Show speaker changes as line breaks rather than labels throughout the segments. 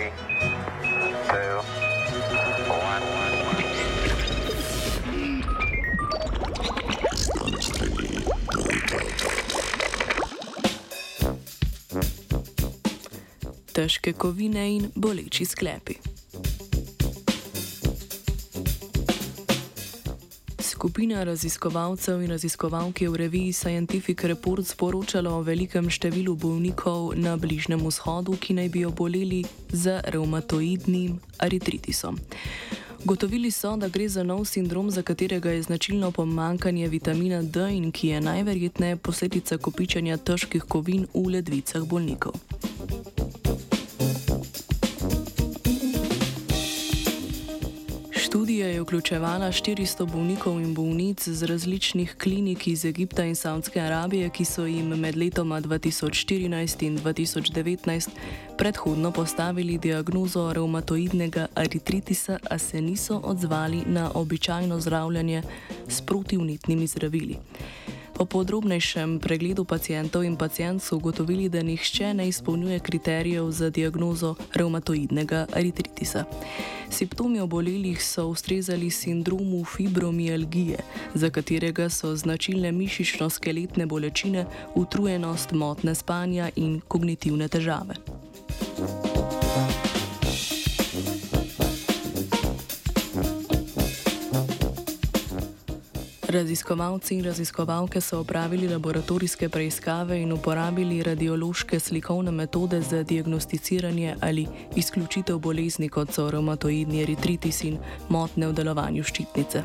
Three, two, one.
Težke kovine in boleči sklepi. Skupina raziskovalcev in raziskovalk je v reviji Scientific Report sporočala o velikem številu bolnikov na Bližnjem vzhodu, ki naj bi oboleli za reumatoidnim artritisom. Gotovili so, da gre za nov sindrom, za katerega je značilno pomankanje vitamina D in ki je najverjetneje posledica kopičanja težkih kovin v ledvicah bolnikov. Študija je vključevala 400 bolnikov in bolnic z različnih klinik iz Egipta in Saudske Arabije, ki so jim med letoma 2014 in 2019 predhodno postavili diagnozo reumatoidnega artritisa, a se niso odzvali na običajno zdravljanje s protivnitnimi zdravili. Po podrobnejšem pregledu pacijentov in pacijent so ugotovili, da nihče ne izpolnjuje kriterijev za diagnozo reumatoidnega artritisa. Simptomi obolelih so ustrezali sindromu fibromialgije, za katerega so značilne mišično-skeletne bolečine, utrujenost, motne spanja in kognitivne težave. Raziskovalci in raziskovalke so opravili laboratorijske preiskave in uporabili radiološke slikovne metode za diagnosticiranje ali izključitev bolezni, kot so reumatoidni eritritis in motne v delovanju ščitnice.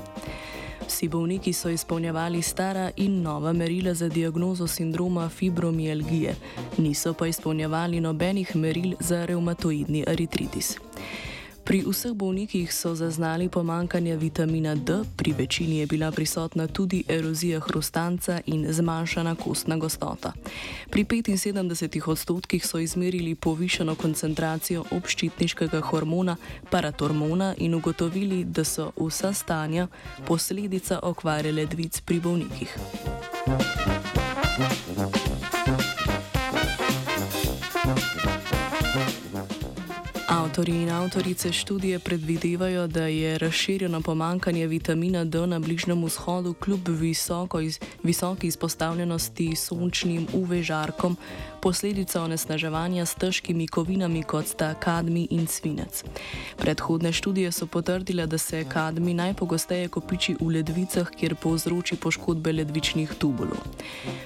Vsi bolniki so izpolnjevali stara in nova merila za diagnozo sindroma fibromialgije, niso pa izpolnjevali nobenih meril za reumatoidni eritritis. Pri vseh bolnikih so zaznali pomankanje vitamina D, pri večini je bila prisotna tudi erozija hrustanca in zmanjšana kostna gostota. Pri 75 odstotkih so izmerili povišeno koncentracijo obščitniškega hormona paratormona in ugotovili, da so vsa stanja posledica okvare ledvic pri bolnikih. Thank you. Avtori in avtorice študije predvidevajo, da je razširjeno pomankanje vitamina D na Bližnjem vzhodu kljub visoko iz, visoki izpostavljenosti sončnim UV žarkom posledica onesnaževanja s težkimi kovinami, kot sta kadmi in svinec. Predhodne študije so potrdile, da se kadmi najpogosteje kopiči v ledvicah, kjer povzroči poškodbe ledvičnih tubulov.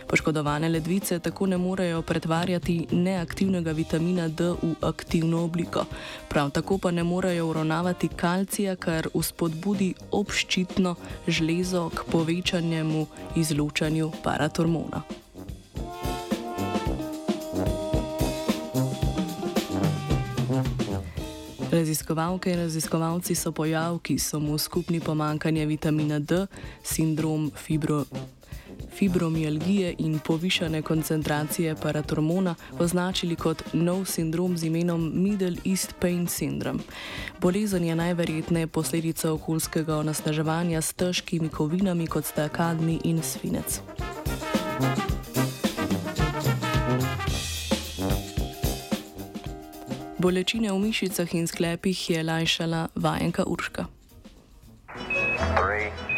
Poškodovane ledvice tako ne morejo pretvarjati neaktivnega vitamina D v aktivno obliko. Prav tako pa ne morejo uravnavati kalcija, kar uspodbudi obščitno žlezo k povečanemu izločanju paratormona. Raziskovalke in raziskovalci so pojav, ki so mu skupni pomankanje vitamina D, sindrom fibro fibromialgije in povišane koncentracije paratormona označili kot nov sindrom z imenom Middle East Pain Syndrome. Bolezen je najverjetneje posledica okoljskega onesnaževanja s težkimi kovinami, kot sta kadmi in svinec. Bolečine v mišicah in sklepih je lajšala vajenka Urška. Three.